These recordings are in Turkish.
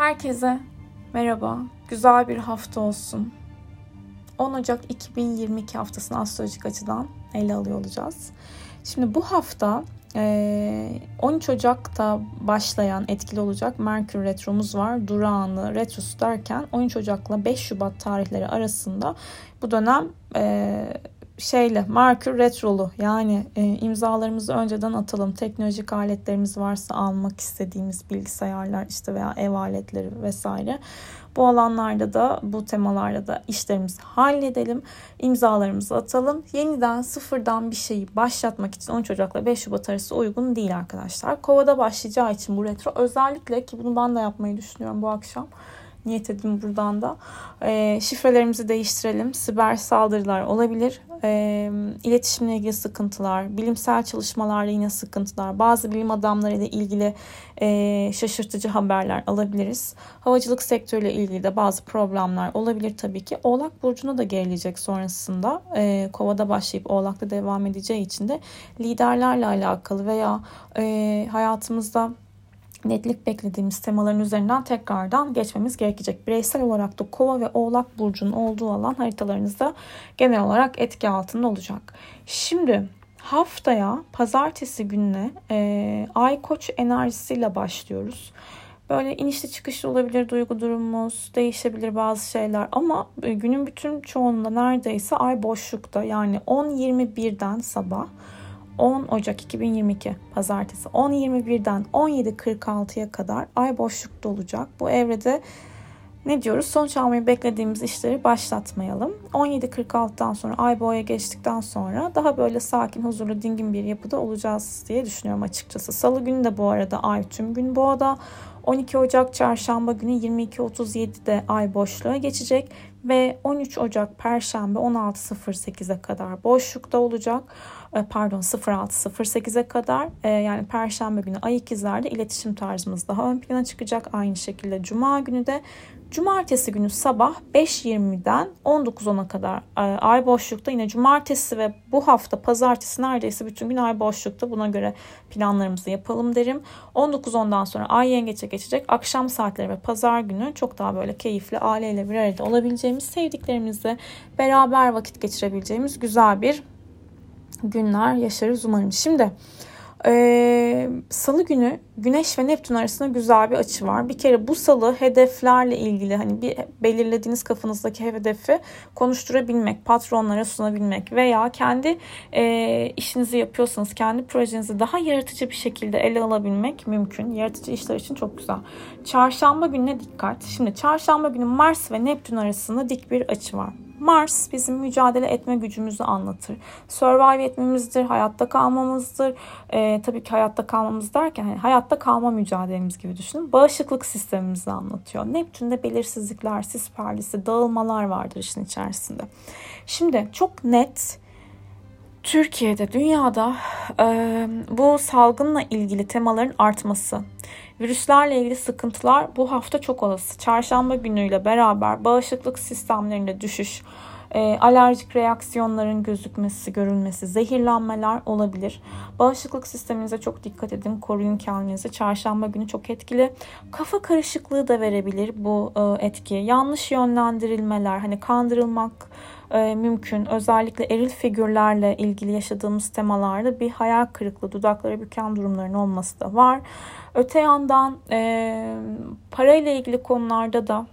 Herkese merhaba. Güzel bir hafta olsun. 10 Ocak 2022 haftasını astrolojik açıdan ele alıyor olacağız. Şimdi bu hafta 13 Ocak'ta başlayan etkili olacak Merkür Retromuz var. Durağanı, retrosu derken 13 Ocak'la 5 Şubat tarihleri arasında bu dönem şeyle Merkür Retrolu yani e, imzalarımızı önceden atalım. Teknolojik aletlerimiz varsa almak istediğimiz bilgisayarlar işte veya ev aletleri vesaire. Bu alanlarda da bu temalarda da işlerimizi halledelim. imzalarımızı atalım. Yeniden sıfırdan bir şeyi başlatmak için 13 Ocak'la 5 Şubat arası uygun değil arkadaşlar. Kovada başlayacağı için bu retro özellikle ki bunu ben de yapmayı düşünüyorum bu akşam niyet edin buradan da. E, şifrelerimizi değiştirelim. Siber saldırılar olabilir. E, iletişimle ilgili sıkıntılar, bilimsel çalışmalarla yine sıkıntılar, bazı bilim adamlarıyla ilgili e, şaşırtıcı haberler alabiliriz. Havacılık sektörüyle ilgili de bazı problemler olabilir tabii ki. Oğlak Burcu'na da gelecek sonrasında. E, Kova'da başlayıp Oğlak'ta devam edeceği için de liderlerle alakalı veya e, hayatımızda netlik beklediğimiz temaların üzerinden tekrardan geçmemiz gerekecek. Bireysel olarak da Kova ve Oğlak burcunun olduğu alan haritalarınızda genel olarak etki altında olacak. Şimdi haftaya pazartesi gününe e, Ay Koç enerjisiyle başlıyoruz. Böyle inişli çıkışlı olabilir duygu durumumuz, değişebilir bazı şeyler ama günün bütün çoğunluğunda neredeyse ay boşlukta yani 10-21'den sabah 10 Ocak 2022 Pazartesi 10.21'den 17.46'ya kadar ay boşlukta olacak. Bu evrede ne diyoruz? Sonuç almayı beklediğimiz işleri başlatmayalım. 17.46'dan sonra ay boğaya geçtikten sonra daha böyle sakin, huzurlu, dingin bir yapıda olacağız diye düşünüyorum açıkçası. Salı günü de bu arada ay tüm gün boğada. 12 Ocak çarşamba günü 22.37'de ay boşluğa geçecek ve 13 Ocak perşembe 16.08'e kadar boşlukta olacak. E, pardon 06.08'e kadar e, yani perşembe günü ay ikizlerde iletişim tarzımız daha ön plana çıkacak. Aynı şekilde cuma günü de Cumartesi günü sabah 5.20'den 19.10'a kadar e, ay boşlukta yine cumartesi ve bu hafta pazartesi neredeyse bütün gün ay boşlukta. Buna göre planlarımızı yapalım derim. 19.10'dan sonra ay yengeçe geçecek. Akşam saatleri ve pazar günü çok daha böyle keyifli aileyle bir arada olabileceğimiz, sevdiklerimizle beraber vakit geçirebileceğimiz güzel bir günler yaşarız umarım. Şimdi ee, salı günü Güneş ve Neptün arasında güzel bir açı var. Bir kere bu salı hedeflerle ilgili hani bir belirlediğiniz kafanızdaki hedefi konuşturabilmek, patronlara sunabilmek veya kendi e, işinizi yapıyorsanız kendi projenizi daha yaratıcı bir şekilde ele alabilmek mümkün. Yaratıcı işler için çok güzel. Çarşamba gününe dikkat. Şimdi çarşamba günü Mars ve Neptün arasında dik bir açı var. Mars bizim mücadele etme gücümüzü anlatır. Survive etmemizdir, hayatta kalmamızdır. Ee, tabii ki hayatta kalmamız derken hani hayatta kalma mücadelemiz gibi düşünün. Bağışıklık sistemimizi anlatıyor. Neptün'de belirsizlikler, sis perlisi, dağılmalar vardır işin içerisinde. Şimdi çok net Türkiye'de, dünyada e, bu salgınla ilgili temaların artması, virüslerle ilgili sıkıntılar bu hafta çok olası. Çarşamba günüyle beraber bağışıklık sistemlerinde düşüş, e, alerjik reaksiyonların gözükmesi, görülmesi, zehirlenmeler olabilir. Bağışıklık sisteminize çok dikkat edin. Koruyun kendinizi. Çarşamba günü çok etkili. Kafa karışıklığı da verebilir bu e, etki. Yanlış yönlendirilmeler, hani kandırılmak, e, mümkün. Özellikle eril figürlerle ilgili yaşadığımız temalarda bir hayal kırıklığı, dudakları büken durumların olması da var. Öte yandan e, parayla ilgili konularda da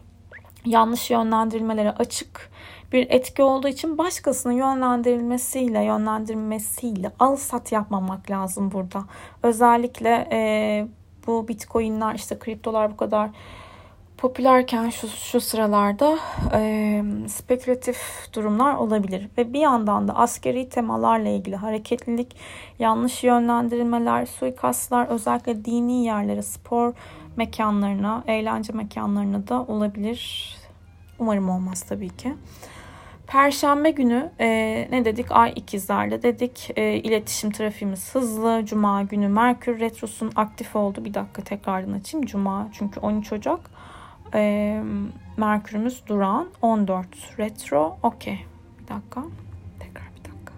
yanlış yönlendirilmelere açık bir etki olduğu için başkasının yönlendirilmesiyle yönlendirmesiyle al sat yapmamak lazım burada. Özellikle e, bu bitcoinler işte kriptolar bu kadar popülerken şu, şu sıralarda e, spekülatif durumlar olabilir. Ve bir yandan da askeri temalarla ilgili hareketlilik, yanlış yönlendirilmeler, suikastlar özellikle dini yerlere, spor mekanlarına, eğlence mekanlarına da olabilir. Umarım olmaz tabii ki. Perşembe günü e, ne dedik? Ay ikizlerde dedik. E, iletişim trafiğimiz hızlı. Cuma günü Merkür Retrosu'nun aktif oldu. Bir dakika tekrardan açayım. Cuma çünkü 13 Ocak e, Merkür'ümüz Duran 14 retro. Okey. Bir dakika. Tekrar bir dakika.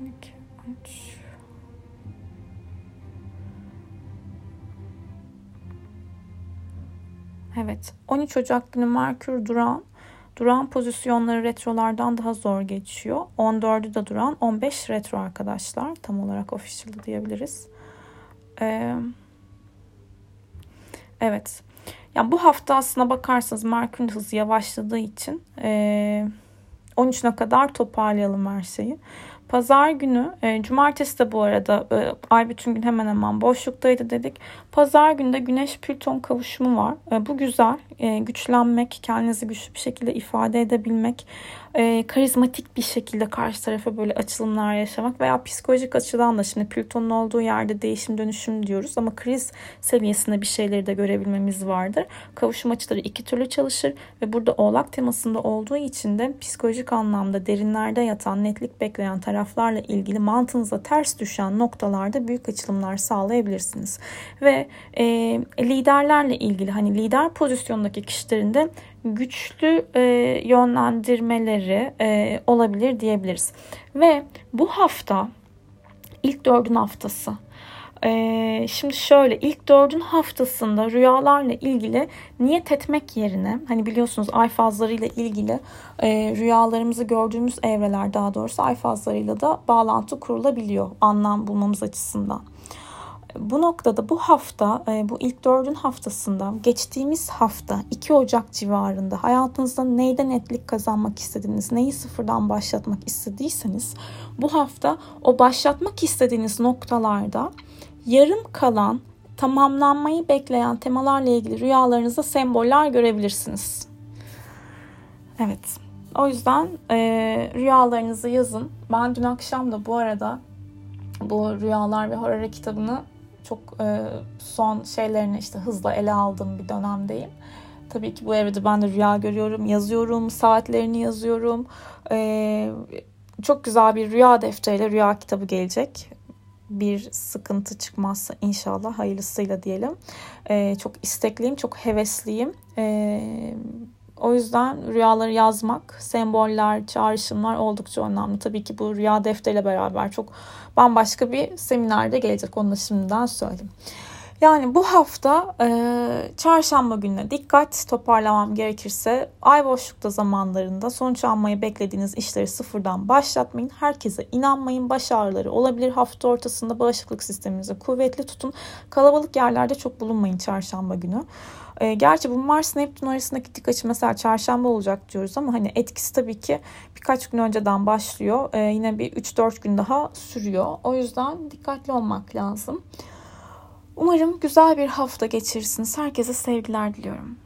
İki, üç. Evet. 13 Ocak günü Merkür Duran Duran pozisyonları retrolardan daha zor geçiyor. 14'ü de duran 15 retro arkadaşlar. Tam olarak official diyebiliriz. Ee, evet. Yani bu hafta aslına bakarsanız Merkür'ün hızı yavaşladığı için e, 13'üne kadar toparlayalım her şeyi. Pazar günü, e, cumartesi de bu arada e, ay bütün gün hemen hemen boşluktaydı dedik. Pazar günü de Güneş Plüton kavuşumu var. E, bu güzel. E, güçlenmek, kendinizi güçlü bir şekilde ifade edebilmek, e, karizmatik bir şekilde karşı tarafa böyle açılımlar yaşamak veya psikolojik açıdan da şimdi Plüton'un olduğu yerde değişim dönüşüm diyoruz ama kriz seviyesinde bir şeyleri de görebilmemiz vardır. Kavuşum açıları iki türlü çalışır ve burada oğlak temasında olduğu için de psikolojik anlamda derinlerde yatan netlik bekleyen taraflarla ilgili mantığınıza ters düşen noktalarda büyük açılımlar sağlayabilirsiniz. Ve e, liderlerle ilgili hani lider pozisyondaki kişilerin de güçlü e, yönlendirmeleri e, olabilir diyebiliriz. Ve bu hafta ilk dördün haftası. Ee, şimdi şöyle ilk dördün haftasında rüyalarla ilgili niyet etmek yerine hani biliyorsunuz ay fazlarıyla ilgili e, rüyalarımızı gördüğümüz evreler daha doğrusu ay fazlarıyla da bağlantı kurulabiliyor anlam bulmamız açısından. Bu noktada bu hafta, e, bu ilk dördün haftasında, geçtiğimiz hafta 2 Ocak civarında hayatınızda neyden netlik kazanmak istediğiniz, neyi sıfırdan başlatmak istediyseniz bu hafta o başlatmak istediğiniz noktalarda yarım kalan, tamamlanmayı bekleyen temalarla ilgili rüyalarınızda semboller görebilirsiniz. Evet. O yüzden e, rüyalarınızı yazın. Ben dün akşam da bu arada bu Rüyalar ve Horror kitabını çok e, son şeylerini işte hızla ele aldığım bir dönemdeyim. Tabii ki bu evrede ben de rüya görüyorum, yazıyorum, saatlerini yazıyorum. E, çok güzel bir rüya defteriyle rüya kitabı gelecek. Bir sıkıntı çıkmazsa inşallah hayırlısıyla diyelim. E, çok istekliyim, çok hevesliyim. E, o yüzden rüyaları yazmak, semboller, çağrışımlar oldukça önemli. Tabii ki bu rüya defteriyle beraber çok bambaşka bir seminerde gelecek. Onu da şimdiden söyleyeyim. Yani bu hafta e, çarşamba gününe dikkat toparlamam gerekirse ay boşlukta zamanlarında sonuç almayı beklediğiniz işleri sıfırdan başlatmayın. Herkese inanmayın. Baş ağrıları olabilir. Hafta ortasında bağışıklık sisteminizi kuvvetli tutun. Kalabalık yerlerde çok bulunmayın çarşamba günü. E, gerçi bu Mars Neptün arasındaki dik açı mesela çarşamba olacak diyoruz ama hani etkisi tabii ki birkaç gün önceden başlıyor. E, yine bir 3-4 gün daha sürüyor. O yüzden dikkatli olmak lazım. Umarım güzel bir hafta geçirirsiniz. Herkese sevgiler diliyorum.